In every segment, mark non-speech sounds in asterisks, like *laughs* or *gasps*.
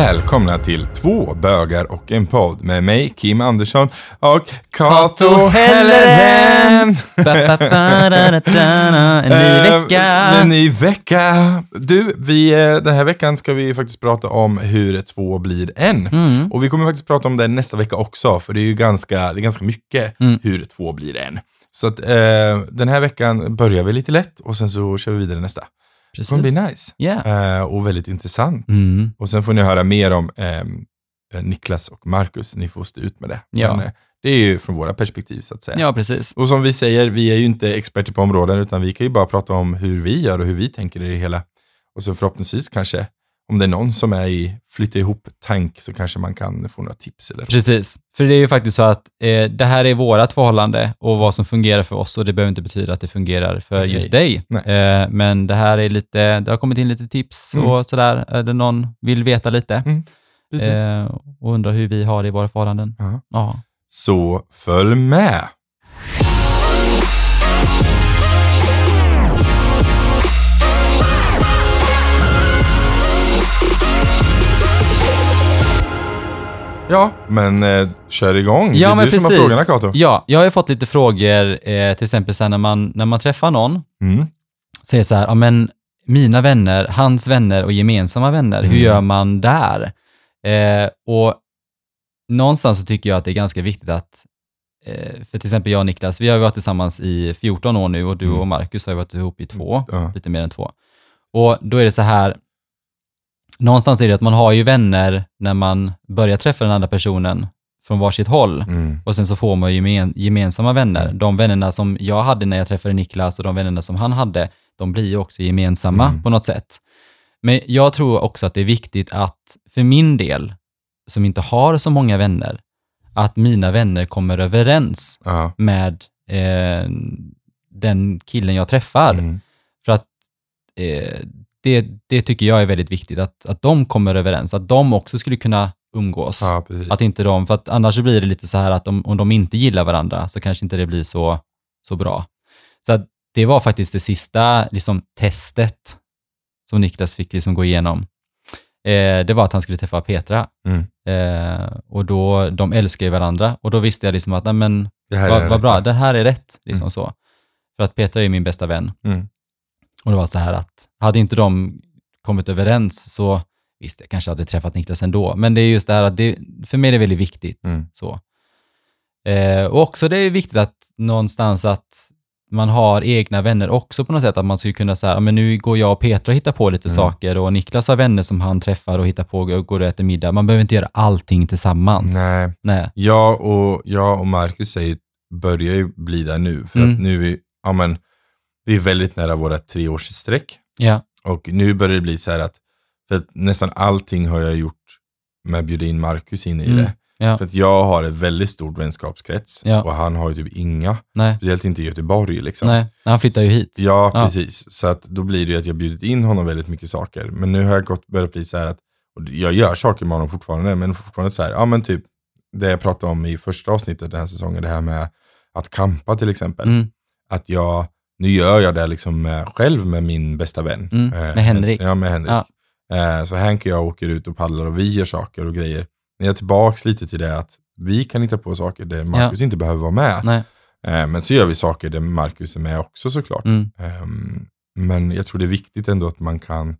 välkomna till Två bögar och en podd med mig, Kim Andersson och Kato Helleren. *laughs* En ny Eh, vecka. En ny vecka. Du, vi, eh, den här veckan ska vi faktiskt prata om hur två blir en. Mm. Och vi kommer faktiskt prata om det nästa vecka också, för det är ju ganska, det är ganska mycket Mm. hur två blir en. Så att eh, den här veckan börjar vi lite lätt och sen så kör vi vidare nästa. Det kommer bli nice. Yeah. Eh, och väldigt intressant. Mm. Och sen får ni höra mer om ehm, eh, Niklas och Marcus. Ni får stå ut med det. Ja. Men, eh, det är ju från våra perspektiv så att säga. Ja, precis. Och som vi säger, vi är ju inte experter på områden utan vi kan ju bara prata om hur vi gör och hur vi tänker i det hela. Och så förhoppningsvis kanske, om det är någon som är i flytta ihop tank så kanske man kan få några tips eller Precis. För det är ju faktiskt så att eh, det här är vårt förhållande och vad som fungerar för oss och det behöver inte betyda att det fungerar för Okej. just dig. Nej. Eh, men det här är lite, det har kommit in lite tips Mm. och sådär. Är det någon vill veta lite Precis. eh, och undrar hur vi har det i våra förhållanden. Ja. Ja. Så följ med! Ja, men eh, kör igång. Ja, det är men du precis. som har frågorna Kato. Ja, jag har ju fått lite frågor, eh, till exempel så här, när, man, när man träffar någon, Mm. det så här, ja men mina vänner, hans vänner och gemensamma vänner, hur Mm. gör man där? Eh, och någonstans så tycker jag att det är ganska viktigt att, eh, för till exempel jag och Niklas, vi har ju varit tillsammans i 14 år nu och du Mm. och Marcus har ju varit ihop i två, Ja. lite mer än två. Och då är det så här, någonstans är det att man har ju vänner när man börjar träffa den andra personen från varsitt håll. Mm. Och sen så får man ju gemen, gemensamma vänner. De vännerna som jag hade när jag träffade Niklas och de vännerna som han hade, de blir ju också gemensamma Mm. på något sätt. Men jag tror också att det är viktigt att, för min del, som inte har så många vänner, att mina vänner kommer överens Ja. med eh, den killen jag träffar. Mm. För att eh, det, det tycker jag är väldigt viktigt, att, att de kommer överens, att de också skulle kunna umgås. ja. Att inte de, för att annars blir det lite så här att om, om de inte gillar varandra så kanske inte det blir så, så bra. Så att det var faktiskt det sista liksom, testet som Niklas fick liksom gå igenom. Eh, det var att han skulle träffa Petra. Mm. Eh, och då, de älskar ju varandra och då visste jag liksom att, nej men, Det vad, det vad bra, den här är rätt. Liksom Mm. så. För att Petra är min bästa vän. Mm. Och det var så här att, hade inte de kommit överens så, visst, jag kanske hade träffat Niklas ändå, men det är just det här att det, för mig är det väldigt viktigt. Mm. Så. Eh, och också det är viktigt att någonstans att man har egna vänner också på något sätt, att man skulle kunna säga, men nu går jag och Petra och hittar på lite Mm. saker och Niklas har vänner som han träffar och hittar på och går och äter middag. Man behöver inte göra allting tillsammans. Nej, Nej. jag och, jag och Marcus säger, börjar ju bli där nu. För Mm. att nu är ja men, vi är väldigt nära våra treårsstreck. Ja. Och nu börjar det bli så här att, för att nästan allting har jag gjort med att bjuda in Marcus in i Mm. det. Ja. För att jag har ett väldigt stort vänskapskrets Ja. och han har ju typ inga. Nej. Speciellt inte i Göteborg liksom. Nej. Han flyttar ju hit. Ja, Ja. precis. Så att då blir det ju att jag bjudit in honom väldigt mycket saker. Men nu har jag gått, börjat bli så här att, jag gör saker med honom fortfarande, men fortfarande så här, ja men typ, det jag pratade om i första avsnittet den här säsongen, det här med att kampa till exempel. Mm. Att jag, nu gör jag det liksom med, själv med min bästa vän. Mm, Eh, med Henrik. Ja, med Henrik. Ja. Eh, så Henk och jag åker ut och paddlar och vi gör saker och grejer. Men jag är tillbaks lite till det att vi kan hitta på saker där Marcus inte behöver vara med. Nej. Eh, men så gör vi saker där Marcus är med också såklart. Mm. Ehm, men jag tror det är viktigt ändå att man kan,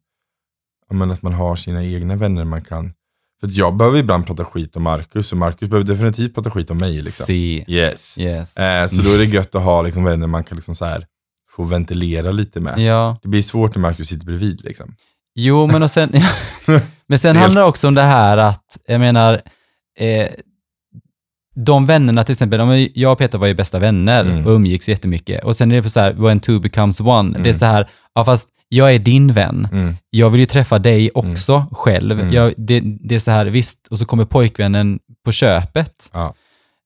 ja, men att man har sina egna vänner man kan. För jag behöver ibland prata skit om Marcus och Marcus behöver definitivt prata skit om mig. Liksom. Se. Yes. Yes. Eh, så då är det gött att ha liksom, vänner man kan liksom så här, få ventilera lite med. Ja. Det blir svårt när Marcus sitter bredvid. Liksom. Jo, men och sen, *laughs* men sen handlar det också om det här att, jag menar, eh, de vännerna till exempel, jag och Peter var ju bästa vänner Mm. och umgicks jättemycket. Och sen är det så här, when two becomes one. Det är Mm. så här, ja fast jag är din vän. Mm. Jag vill ju träffa dig också själv. Mm. Jag, det, det är så här, visst, och så kommer pojkvännen på köpet. Ja.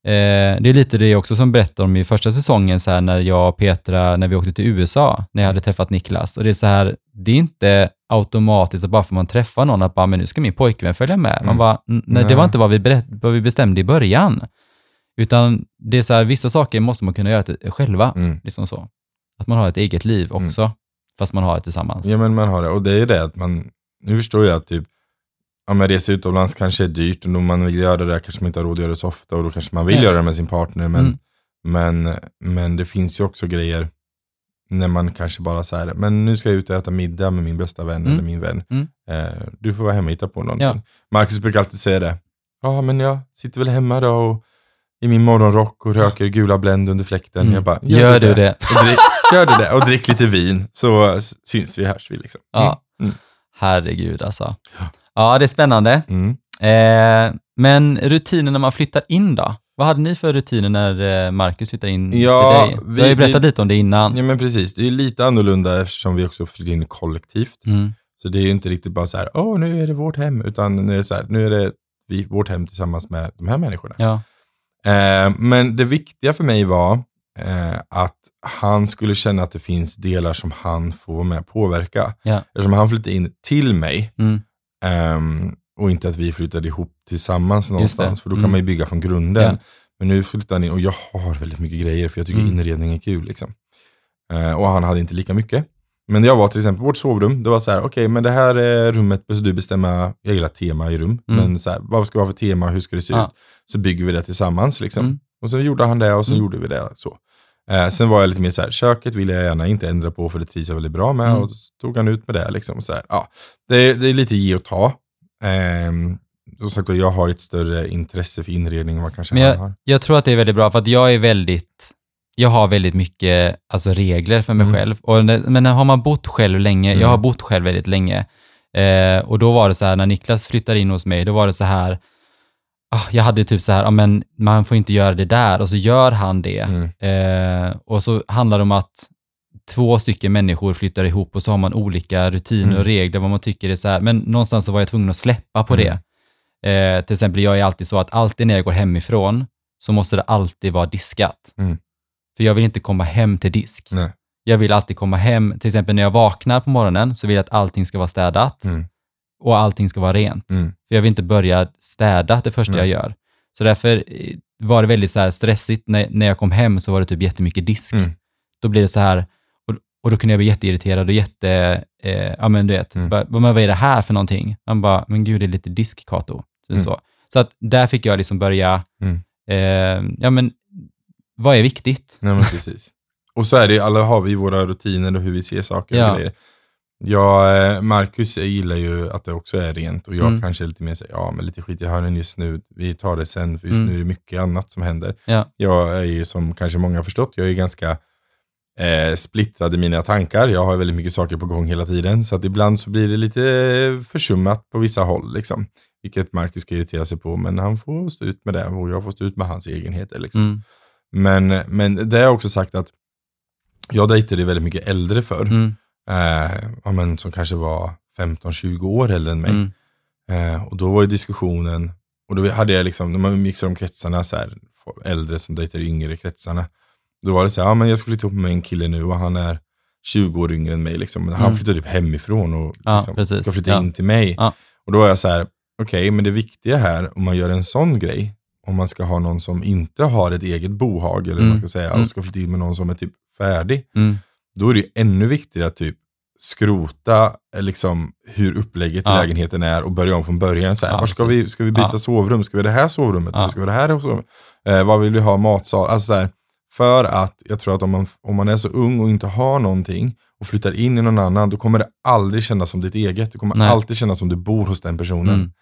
Eh, det är lite det också som berättar om i första säsongen, så här, när jag och Petra, när vi åkte till USA, när jag hade träffat Niklas. Och det är så här, det är inte automatiskt att bara för man träffar någon, att bara, men nu ska min pojkvän följa med. Man Mm. bara, "N- nej, det Nej. var inte vad vi, berätt, vad vi bestämde i början. Utan det är så här, vissa saker måste man kunna göra till, själva. Mm. Liksom så. Att man har ett eget liv också, fast man har det tillsammans. Ja men man har det. Och det är det att man, nu förstår jag att typ, ja, men resa utomlands kanske är dyrt och då man vill göra det där kanske man inte har råd att göra det så ofta och då kanske man vill Nej. göra det med sin partner. Men, Mm. men, men det finns ju också grejer när man kanske bara säger men nu ska jag ut och äta middag med min bästa vän Mm. eller min vän. Mm. Eh, du får vara hemma och hitta på någonting. Ja. Marcus brukar alltid säga det. Ja, men jag sitter väl hemma då och i min morgonrock och röker gula Blend under fläkten. Mm. Jag bara, Gör du det? *laughs* Och drick, gör du det och drick lite vin så syns vi, hörs vi liksom. Ja. Mm. Herregud alltså. Ja, det är spännande. Mm. Eh, men rutiner när man flyttar in då? Vad hade ni för rutiner när eh, Marcus flyttade in Ja, till dig? vi- du har ju berättat vi- lite om det innan. Ja men precis, det är lite annorlunda eftersom vi också flyttar in kollektivt. Mm. Så det är ju inte riktigt bara så här, åh nu är det vårt hem, utan nu är det så här, nu är det vi, vårt hem tillsammans med de här människorna. Ja. Eh, men det viktiga för mig var eh, att han skulle känna att det finns delar som han får vara med och påverka. Ja. Eftersom han flyttade in till mig Mm. Ehm, och inte att vi flyttade ihop tillsammans någonstans, för då kan Mm. man ju bygga från grunden. Ja. Men nu flyttade han in och jag har väldigt mycket grejer för jag tycker Mm. inredning är kul. Liksom. Eh, och han hade inte lika mycket. Men jag var till exempel vårt sovrum, det var så här, okej men det här är rummet, så du bestämma, jag gillar tema i rum, Mm. men så här, vad ska vi ha för tema, hur ska det se Ja. ut? Så bygger vi det tillsammans liksom. Mm. Och så gjorde han det och så Mm. gjorde vi det. så. Eh, sen var jag lite mer så här, köket vill jag gärna inte ändra på för det trivs jag väldigt bra med. Mm. Och så tog han ut med det. Liksom, så här. Ja, det, det är lite ge och ta. Ehm, som sagt, jag har ett större intresse för inredning än vad kanske Men han har. Jag tror att det är väldigt bra för att jag är väldigt, jag har väldigt mycket alltså, regler för mig Mm. själv. Och, men har man bott själv länge, Mm. jag har bott själv väldigt länge, eh, och då var det så här när Niklas flyttade in hos mig, då var det så här, jag hade typ så här, ah, men man får inte göra det där och så gör han det. Mm. Eh, och så handlar det om att två stycken människor flyttar ihop och så har man olika rutiner Mm. och regler, vad man tycker är så här. Men någonstans så var jag tvungen att släppa på Mm. det. Eh, till exempel, jag är alltid så att alltid när jag går hemifrån så måste det alltid vara diskat. Mm. För jag vill inte komma hem till disk. Nej. Jag vill alltid komma hem, till exempel när jag vaknar på morgonen så vill jag att allting ska vara städat Mm. Och allting ska vara rent. Mm. För jag vill inte börja städa det första jag gör. Så därför eh, var det väldigt så stressigt. När, när jag kom hem så var det typ jättemycket disk. Mm. Då blir det så här, och, och då kunde jag bli jätteirriterad och jätte, eh, ja men du vet, Mm. bara, vad är det här för någonting? Man bara, men gud det är lite disk Kato. Så, Mm. så. så att där fick jag liksom börja, Mm. eh, ja men vad är viktigt? Nej, men precis. Och så är det, alla har vi våra rutiner och hur vi ser saker Ja. och grejer. Jag, eh, Marcus gillar ju att det också är rent och jag Mm. kanske är lite mer så ja men lite skit i hörnen just nu, vi tar det sen för just Mm. nu är det mycket annat som händer. Ja. Jag är ju som kanske många har förstått, jag är ganska eh, splittrad i mina tankar. Jag har väldigt mycket saker på gång hela tiden så att ibland så blir det lite försummat på vissa håll liksom. Vilket Marcus ska irritera sig på men han får stå ut med det och jag får stå ut med hans egenheter liksom. Mm. Men, men det har jag också sagt att jag dejtade väldigt mycket äldre förr. Eh, ja, men som kanske var 15-20 år äldre än mig. Mm. Eh, och då var ju diskussionen, och då hade jag liksom, när man mixade de kretsarna, så här, äldre som dejtade yngre kretsarna. Då var det så här, ja men jag ska flytta ihop med en kille nu och han är 20 år yngre än mig. Liksom. Men Han Mm. flyttade typ hemifrån och Ja, liksom, precis. ska flytta Ja. in till mig. Ja. Och då var jag så här, okej men det viktiga här, om man gör en sån grej, om man ska ha någon som inte har ett eget bohag, eller Mm. man ska säga, Mm. och ska flytta in med någon som är typ färdig, Mm. Då är det ännu viktigare att typ skrota eh, liksom, hur upplägget i Ja. lägenheten är och börja om från början. Så här, Ja, var ska, vi, ska vi byta Ja. sovrum? Ska vi det här sovrummet? Eller ska vi det här sovrummet? Eh, vad vill vi ha? Matsal? Alltså, så här, för att jag tror att om man, om man är så ung och inte har någonting och flyttar in i någon annan, då kommer det aldrig kännas som ditt eget. Det kommer Nej. alltid kännas som du bor hos den personen.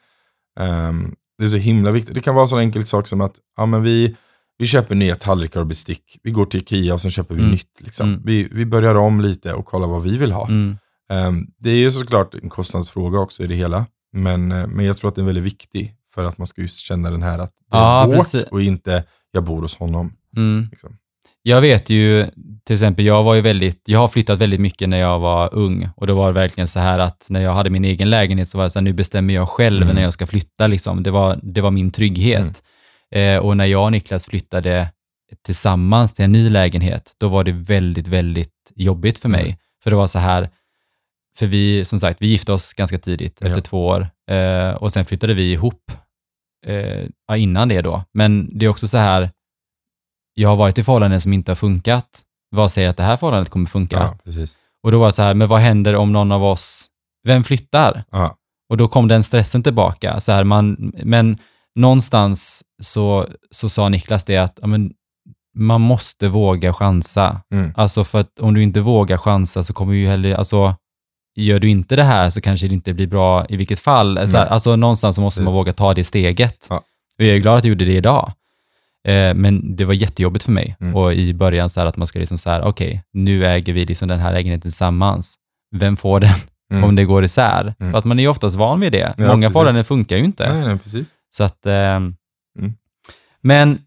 Mm. Ehm, det är så himla viktigt. Det kan vara en sån enkel sak som att ja, men vi, vi köper nya tallrikar och bestick. Vi går till Ikea och sen köper vi Mm. nytt. Liksom. Mm. Vi, vi börjar om lite och kollar vad vi vill ha. Mm. Ehm, det är ju såklart en kostnadsfråga också i det hela. Men, eh, men jag tror att den är väldigt viktig för att man ska just känna den här att det är Ja, vårt precis. och inte jag bor hos honom. Mm. Liksom. Jag vet ju, till exempel, jag var ju väldigt, jag har flyttat väldigt mycket när jag var ung och då var det verkligen så här att när jag hade min egen lägenhet så var det så här, nu bestämmer jag själv Mm. när jag ska flytta liksom. Det var, det var min trygghet. Eh, och när jag och Niklas flyttade tillsammans till en ny lägenhet, då var det väldigt, väldigt jobbigt för mig. Mm. För det var så här, för vi, som sagt, vi gifte oss ganska tidigt, Ja. efter två år. Eh, och sen flyttade vi ihop eh, innan det då. Men det är också så här, jag har varit i förhållanden som inte har funkat. Vad säger att det här förhållandet kommer funka? Ja. Och då var det så här, men vad händer om någon av oss, vem flyttar? Ja. Och då kom den stressen tillbaka. Så här, man, men någonstans så, så sa Niklas det att ja, men, man måste våga chansa. Mm. Alltså för att om du inte vågar chansa så kommer ju heller, alltså gör du inte det här så kanske det inte blir bra i vilket fall. Så här, Nej. alltså någonstans så måste man Precis. våga ta det steget. Ja. Och jag är glad att jag gjorde det idag. Eh, men det var jättejobbigt för mig. Mm. Och i början så här att man ska liksom så här, okej, nu äger vi liksom den här lägenheten tillsammans. Vem får den Mm. om det går isär? Mm. För att man är ju oftast van vid det. Ja, Många förhållanden funkar ju inte. Nej, nej, precis. Så att, ehm, Mm. Men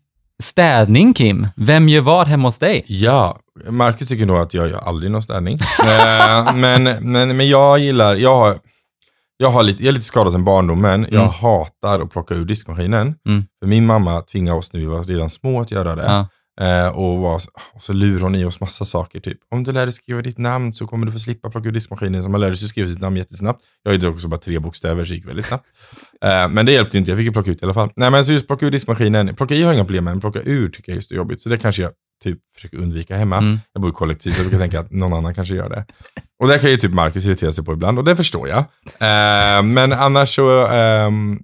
städning Kim, vem gör vad hemma hos dig? Ja, Marcus tycker nog att jag gör aldrig någon städning. *laughs* Eh, men, men, men jag gillar, jag har, jag har lite, jag är lite skadad sen barndomen. Jag Mm. hatar att plocka ur diskmaskinen. Mm. För min mamma tvingade oss när vi var redan små att göra det. Ja. Eh, och, var, och så lurar hon i oss massa saker. Typ, om du lär dig skriva ditt namn så kommer du få slippa plocka ur diskmaskinen. Så man lärde sig skriva sitt namn jättesnabbt. Jag hade också bara tre bokstäver så gick väldigt snabbt. *laughs* Eh, men det hjälpte inte, jag fick ju plocka ut i alla fall. Nej men så just plocka ur diskmaskinen. Plocka i har jag inga problem med, men plocka ur tycker jag just är jobbigt. Så det kanske jag typ försöker undvika hemma. Mm. Jag bor i kollektiv så jag brukar tänka att någon annan kanske gör det. *laughs* Och det kan ju typ Marcus irritera sig på ibland och det förstår jag. Eh, men annars så, ehm,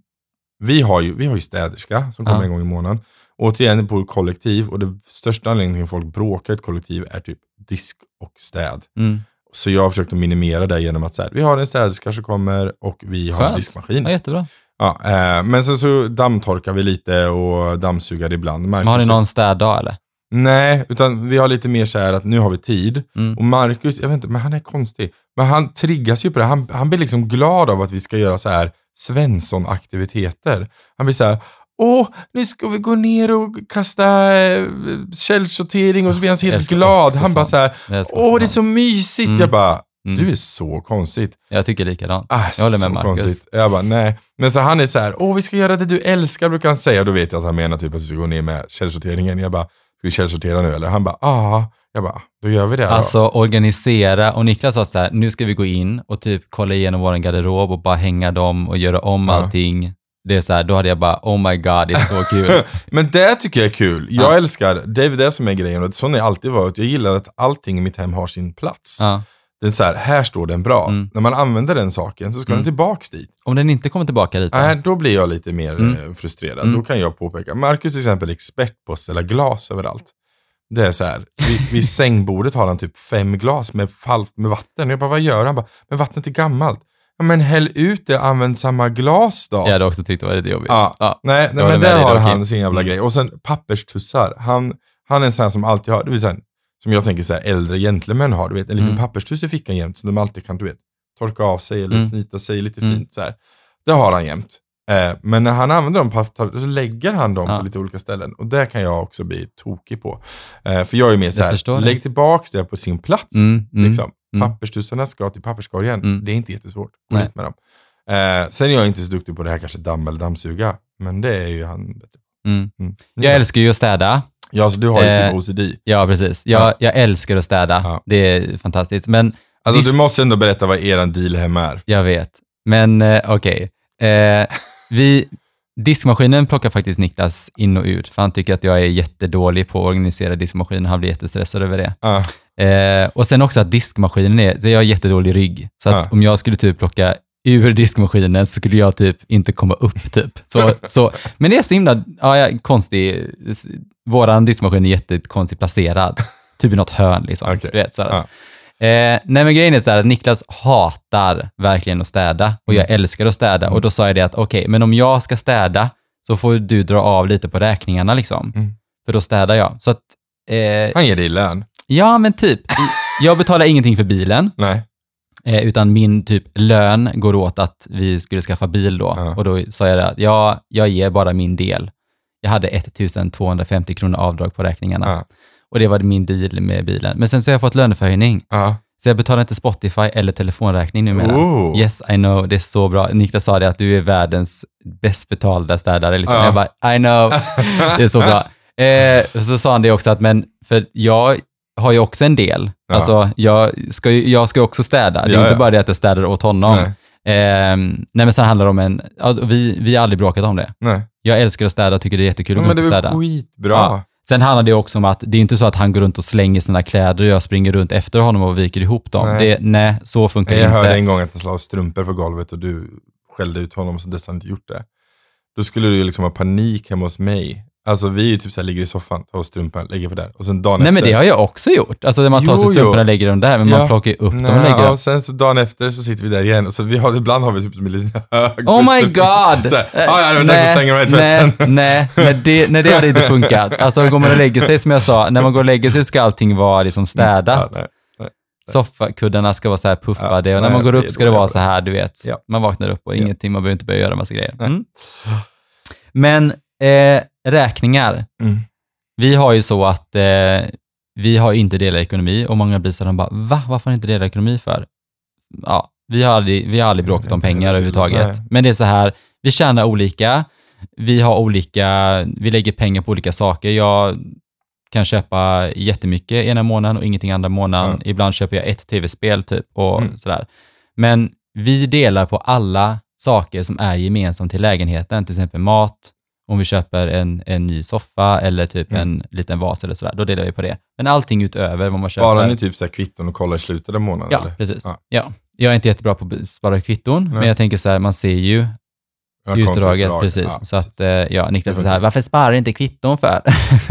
vi, har ju, vi har ju städerska som kommer Ja. en gång i månaden. Och återigen, i kollektiv och det största anledningen till att folk bråkar i ett kollektiv är typ disk och städ. Mm. Så jag har försökt att minimera det genom att så här, vi har en städerska som kommer och vi har en Skönt. diskmaskin. Ja, jättebra. Ja, eh, men sen så dammtorkar vi lite och dammsugar ibland. Men har ni Marcus- någon städdag eller? Nej, utan vi har lite mer så här att nu har vi tid. Mm. Och Marcus, jag vet inte, men han är konstig. Men han triggas ju på det. Han, han blir liksom glad av att vi ska göra så här Svensson-aktiviteter. Han blir så här, åh, nu ska vi gå ner och kasta eh, källsortering och så blir han så helt älskar glad. Han bara så här, åh, det är så mysigt. Mm. Jag bara, Mm. du är så konstigt. Jag tycker likadant. Ah, Jag håller med Marcus. konstigt. Jag bara, nej. Men så han är så här, åh vi ska göra det du älskar, brukar han säga. Då vet jag att han menar typ att vi ska gå ner med källsorteringen. Jag bara, ska vi källsortera nu eller? Han bara, ja. Jag bara, då gör vi det då. Alltså organisera, och Niklas sa så här, nu ska vi gå in och typ kolla igenom vår garderob och bara hänga dem och göra om Ja. allting. Det är så här, då hade jag bara, oh my god, det är så kul. *laughs* Men det tycker jag är kul. Jag Ja. älskar, det är det som är grejen och så har det alltid varit. Jag gillar att allting i mitt hem har sin plats. ja. Det är så här, här står den bra. Mm. När man använder den saken så ska Mm. den tillbaks dit. Om den inte kommer tillbaka dit då? Nej, då blir jag lite mer Mm. eh, frustrerad. Mm. Då kan jag påpeka. Marcus till exempel är expert på att ställa glas överallt. Det är så här, vid, vid *laughs* sängbordet har han typ fem glas med, fall, med vatten. Jag bara, vad gör han? Bara, men vattnet är gammalt. Ja, men häll ut det, använd samma glas då. Jag hade också tyckt det var lite jobbigt. Ja. Ja. Nej, nej men där har han sin jävla Mm. grej. Och sen papperstussar. Han, han är en sån här som alltid har, det vill säga, som jag tänker så här, äldre gentlemän har, du vet, en liten Mm. papperstuss i fickan jämt som de alltid kan, du vet, torka av sig eller Mm. snita sig lite Mm. fint så här. Det har han jämt. Eh, men när han använder dem, så lägger han dem Ja. på lite olika ställen. Och det kan jag också bli tokig på. Eh, för jag är mer så här, lägg tillbaks det på sin plats. Mm, mm, liksom. Mm. Papperstussarna ska till papperskorgen. Mm. Det är inte jättesvårt. Gå dit med dem. Eh, sen är jag inte så duktig på det här kanske damm eller dammsuga. Men det är ju han bättre. Mm. Mm. Jag älskar ju att städa. Ja, så du har ju Eh, typ OCD. Ja, precis. Jag, Ja. jag älskar att städa. Ja. Det är fantastiskt. Men Alltså disk- du måste ändå berätta vad eran deal hemma är. Jag vet. Men eh, okej. Eh, vi, diskmaskinen plockar faktiskt Niklas in och ut, för han tycker att jag är jättedålig på att organisera diskmaskinen. Han blir jättestressad över det. Ah, Eh, och sen också att diskmaskinen är, så jag har jättedålig rygg. Så att Ja. om jag skulle typ plocka ur diskmaskinen så skulle jag typ inte komma upp typ. Så, *laughs* så, men det är så himla, ja, konstig, våran diskmaskin är jättekonstigt placerad. Typ i något hörn liksom. Okej. Du vet, så. Ja. Eh, nej men grejen är så här att Niklas hatar verkligen att städa och jag älskar att städa och då sa jag det att okej, men om jag ska städa så får du dra av lite på räkningarna liksom. Mm. För då städar jag. Så att, eh, han ger dig lön. Ja men typ, jag betalar ingenting för bilen, Nej. eh, utan min typ lön går åt att vi skulle skaffa bil då. Ja. Och då sa jag det att ja, jag ger bara min del. Jag hade 1250 kronor avdrag på räkningarna. Ja. Och det var min deal med bilen. Men sen så har jag fått löneförhöjning. Ja. Så jag betalar inte Spotify eller telefonräkning numera. Oh. Yes, I know. Det är så bra. Niklas sa det att du är världens bäst betalda städare. Liksom. Ja. Jag bara, I know. *laughs* Det är så bra. Eh, så sa han det också att, men för jag har ju också en del. Ja. Alltså, jag ska ju jag ska också städa. Det är Ja, inte ja. bara det att jag städar åt honom. Nej. Eh, nej, men sen handlar det om en, alltså, vi, vi har aldrig bråkat om det. Nej. Jag älskar att städa och tycker det är jättekul Ja, att gå men ut det och är städa. skitbra. Ja. Sen handlar det också om att det är inte så att han går runt och slänger sina kläder och jag springer runt efter honom och viker ihop dem. Nej. Det, nej så funkar Jag det inte. hörde en gång att han slog strumpor på golvet och du skällde ut honom så dess han inte gjort det. Då skulle du liksom ha panik hemma hos mig. Alltså vi är ju typ såhär, ligger i soffan, tar strumpan, lägger på där. Och sen dagen Nej, efter. men det har jag också gjort. Alltså, man tar Jo, sig strumporna och lägger dem där, men man Ja. plockar ju upp dem och Nej, lägger dem. och sen så dagen efter så sitter vi där igen. Och så vi har, ibland har vi typ som en liten *laughs* hög. Oh my god! Så här, ja, ja, det var dags att slänga dem i nej, tvätten. nej, *laughs* nej, det, nej, det hade inte funkat. Alltså går man och lägger sig, som jag sa, när man går och lägger sig ska allting vara liksom Ja, städat. nej. Soffakuddarna ska vara så här puffade Ja, och när nej, man går upp ska det vara så här, du vet. Ja. Man vaknar upp och Ja. ingenting, man behöver inte börja göra massa grejer. Nej. Mm. Men eh, räkningar. Mm. Vi har ju så att eh, vi har inte delad ekonomi och många blir så de bara, va? Varför har ni inte delad ekonomi för? Ja, vi har aldrig, vi har aldrig bråkat om pengar överhuvudtaget. Nej. Men det är så här, vi tjänar olika, vi har olika, vi lägger pengar på olika saker. Jag kan köpa jättemycket ena månaden och ingenting andra månaden. Ja. Ibland köper jag ett tv-spel typ och Mm. sådär. Men vi delar på alla saker som är gemensamt till lägenheten, till exempel mat, om vi köper en, en ny soffa eller typ Mm. en liten vas eller sådär, då delar vi på det. Men allting utöver vad man Sparar köper. ni typ så kvitton och kollar i slutet av månaden? Ja, eller? precis. Ja. Ja. Jag är inte jättebra på att spara kvitton, men Nej. jag tänker så här, man ser ju Ja, utdraget, precis. Ja, så att, eh, ja, Niklas är så här, varför sparar du inte kvitton för?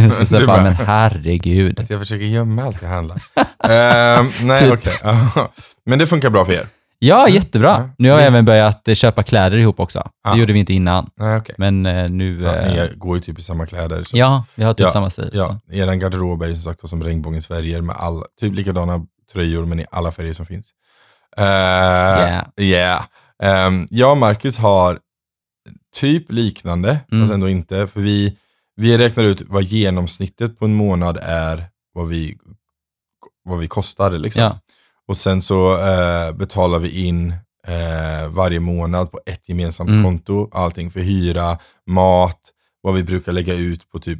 *laughs* så så bara, men herregud. Att jag försöker gömma allt jag handlar. *laughs* Ehm, nej, Typ. okej. Ja. *laughs* Men det funkar bra för er? Ja, jättebra. Ja. Nu har jag även börjat eh, köpa kläder ihop också. Ja. Det gjorde vi inte innan, Nej, okej. men eh, nu... Ja, eh, ni går ju typ i samma kläder. Så. Ja, vi har typ Ja, samma stil. Ja, så. er garderob är ju som sagt som regnbågens färger med alla, typ likadana tröjor men i alla färger som finns. Uh, Yeah. yeah. Ehm, jag och Marcus har typ liknande, Mm. fast ändå inte. För vi, vi räknar ut vad genomsnittet på en månad är, vad vi, vad vi kostar. Liksom. Och sen så eh, betalar vi in eh, varje månad på ett gemensamt Mm. konto. Allting för hyra, mat, vad vi brukar lägga ut på typ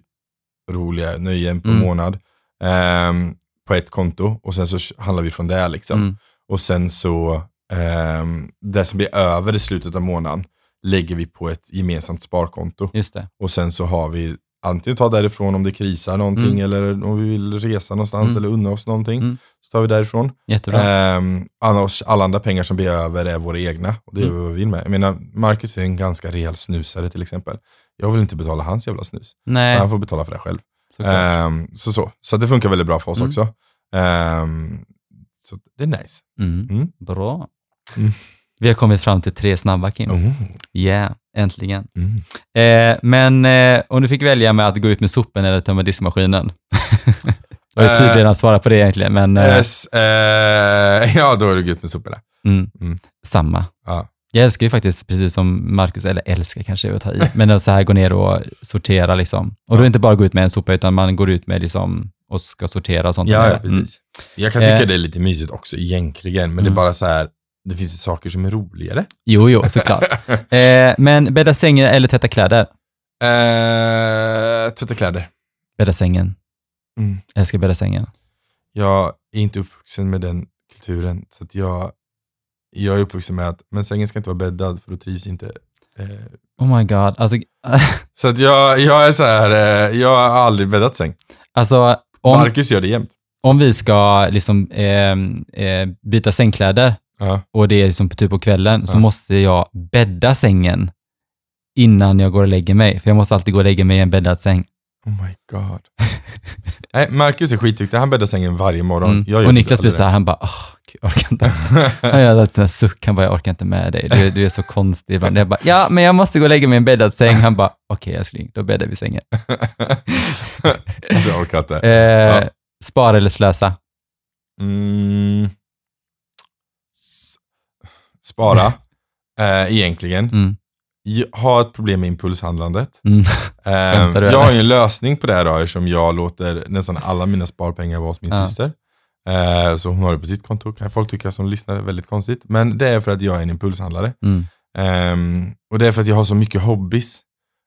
roliga nöjen på Mm. månad. ehm, på ett konto och sen så handlar vi från det liksom. Mm. Och sen så, ehm, det som blir över i slutet av månaden lägger vi på ett gemensamt sparkonto. Just det. Och sen så har vi antingen ta därifrån om det krisar någonting Mm. eller om vi vill resa någonstans Mm. eller unna oss någonting. Mm. Så tar vi därifrån. Jättebra. Ehm, annars, alla andra pengar som blir över är våra egna. Och det är Mm. vad vi vill med. Jag menar, Marcus är en ganska rejäl snusare till exempel. Jag vill inte betala hans jävla snus. Så Nej, han får betala för det själv. Ehm, så, så. så det funkar väldigt bra för oss Mm. också. Ehm, så det är nice. Mm. Bra. Mm. Vi har kommit fram till tre snabba, Kim. Mm. Yeah, äntligen. Mm. Eh, men eh, om du fick välja med att gå ut med sopen eller tömma diskmaskinen? *laughs* Jag har ju typ Eh, redan svarat på det egentligen, men eh, Yes, eh, *laughs* ja, då är det gött med soporna. mm, mm. samma. Ja. Jag älskar ju faktiskt, precis som Marcus, eller älskar kanske att ta i, men att så här gå ner och sortera liksom. Och då är det inte bara gå ut med en sopa, utan man går ut med liksom och ska sortera och sånt. Ja, där. ja, precis. Jag kan tycka Eh. det är lite mysigt också egentligen, men det Mm. är bara så här, det finns ju saker som är roligare. Jo, jo, såklart. *laughs* eh, men bädda sängen eller tvätta kläder? Eh, tvätta kläder. Bädda sängen. Mm. Jag älskar bädda sängen. Jag är inte uppvuxen med den kulturen, så att jag, jag är uppvuxen med att men sängen ska inte vara bäddad för då trivs inte. Eh, Oh my god. Alltså, *laughs* så att jag, jag är så här, eh, jag har aldrig bäddat säng. alltså om, Marcus gör det jämt. om vi ska liksom, eh, eh, byta sängkläder Ja. och det är liksom typ på kvällen, så Ja. måste jag bädda sängen innan jag går och lägger mig. För jag måste alltid gå och lägga mig i en bäddad säng. Oh my god. *laughs* Nej, Marcus är skitduktig, han bäddar sängen varje morgon. Mm. Och Niklas blir så här, han bara, gud, jag orkar inte. Han gör en suck, han bara, jag orkar inte med dig. Du, du är så konstig. ibland. Jag bara, ja, men jag måste gå och lägga mig i en bäddad säng. Han bara, okej älskling, då bäddar vi sängen. *laughs* alltså, jag orkar inte. Eh, Ja. Spara eller slösa? Mm. Spara, eh, egentligen. Mm. Jag har ett problem med impulshandlandet. Mm. Eh, jag har ju en lösning på det här då, eftersom jag låter nästan alla mina sparpengar vara hos min Ja. syster. Eh, så hon har det på sitt konto, kan folk tycka som lyssnar är väldigt konstigt. Men det är för att jag är en impulshandlare. Mm. Ehm, och det är för att jag har så mycket hobbys.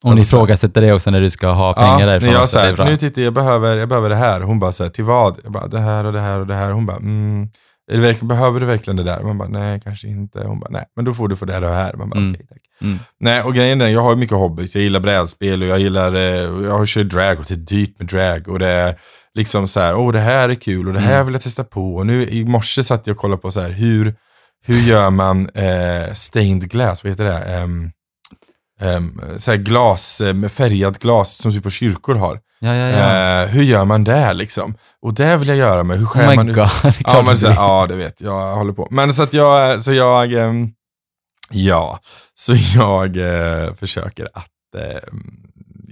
Om ni Alltså- ifrågasätter det också när du ska ha pengar ja, därifrån. jag säger, bra. nu tittar jag behöver, jag behöver det här. Hon bara säger till vad? Jag bara, det här och det här och det här. Hon bara, mm, verkligen, behöver du verkligen det där? Man bara, nej kanske inte. Hon bara, nej men då får du få det här och det här. Man bara, Mm. okej tack. Mm. Nej och grejen är, jag har mycket hobbys. Jag gillar brädspel och jag gillar, eh, jag kör drag och det är dyrt med drag. Och det är liksom så här, åh det här är kul och det här Mm. vill jag testa på. Och nu i morse satt jag och kollade på så här, hur, hur gör man eh, stained glass, vad heter det? Um, um, så här glas, eh, färgat glas som typ på kyrkor har. Ja, ja, ja. Eh, hur gör man det liksom? Och det vill jag göra med, hur skär oh man god. *laughs* det Ja, men så, ja, det vet jag. Jag håller på. Men så att jag, så jag, ehm, ja, så jag eh, försöker att eh,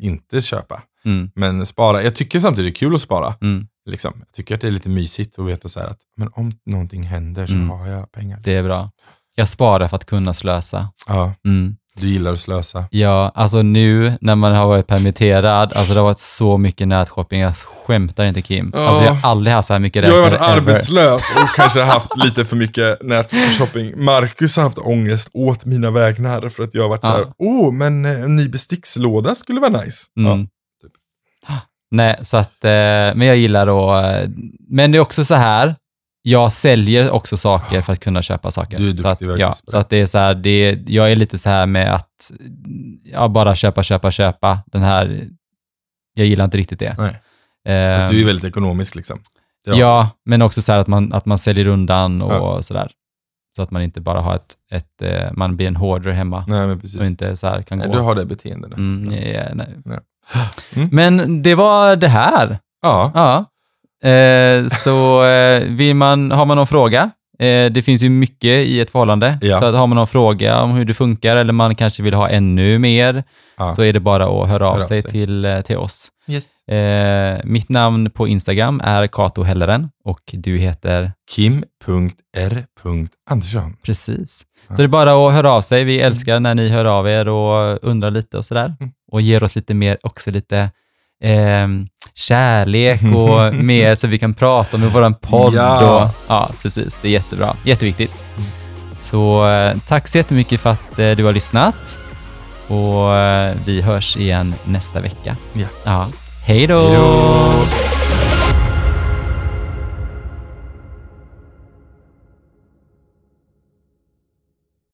inte köpa, Mm, men spara. Jag tycker samtidigt det är kul att spara. mm, Liksom. Jag tycker att det är lite mysigt att veta så att men om någonting händer så Mm. har jag pengar. det är bra. Jag sparar för att kunna slösa. Ja, Mm. Du gillar att slösa. Ja, alltså nu när man har varit permitterad, alltså det har varit så mycket nätshopping, jag skämtar inte Kim. Ja. Alltså jag har aldrig haft så här mycket Jag har varit ever. arbetslös och *laughs* kanske haft lite för mycket nätshopping. Marcus har haft ångest åt mina vägnar för att jag har varit Ja. så här, åh, men eh, en ny bestickslåda skulle vara nice. Ja. Mm. *gasps* Nej, så att, eh, men jag gillar då, eh, men det är också så här, jag säljer också saker för att kunna köpa saker. Du är så att, duktig ja, så att det är så här, det, jag är lite så här med att, ja, bara köpa, köpa, köpa. Den här, jag gillar inte riktigt det. Nej. Fast du är väldigt ekonomisk liksom. ja. men också så här att man, att man säljer undan och Ja. sådär. Så att man inte bara har ett, ett eh, man blir en hoarder hemma Nej och inte så här kan Nej, gå. du har det beteendet. Mm, nej, nej. Ja. Mm. Men det var det här. Ja. Ja. Eh, så eh, vill man, har man någon fråga, eh, det finns ju mycket i ett förhållande, Ja. så att har man någon fråga om hur det funkar eller man kanske vill ha ännu mer, Ja. så är det bara att höra av Hör av sig, sig. Till, eh, till oss. Yes. Eh, mitt namn på Instagram är Kato Helleren och du heter Kim.r.Andersson. precis. Så det är bara att höra av sig. Vi älskar när ni hör av er och undrar lite och sådär. Mm. Och ger oss lite mer, också lite ehm, kärlek och *laughs* mer så vi kan prata med våran podd. Ja. Och, ja, precis. Det är jättebra. Jätteviktigt. Så eh, tack så jättemycket för att eh, du har lyssnat. Och eh, vi hörs igen nästa vecka. Ja. ja. Hej då! Hej då!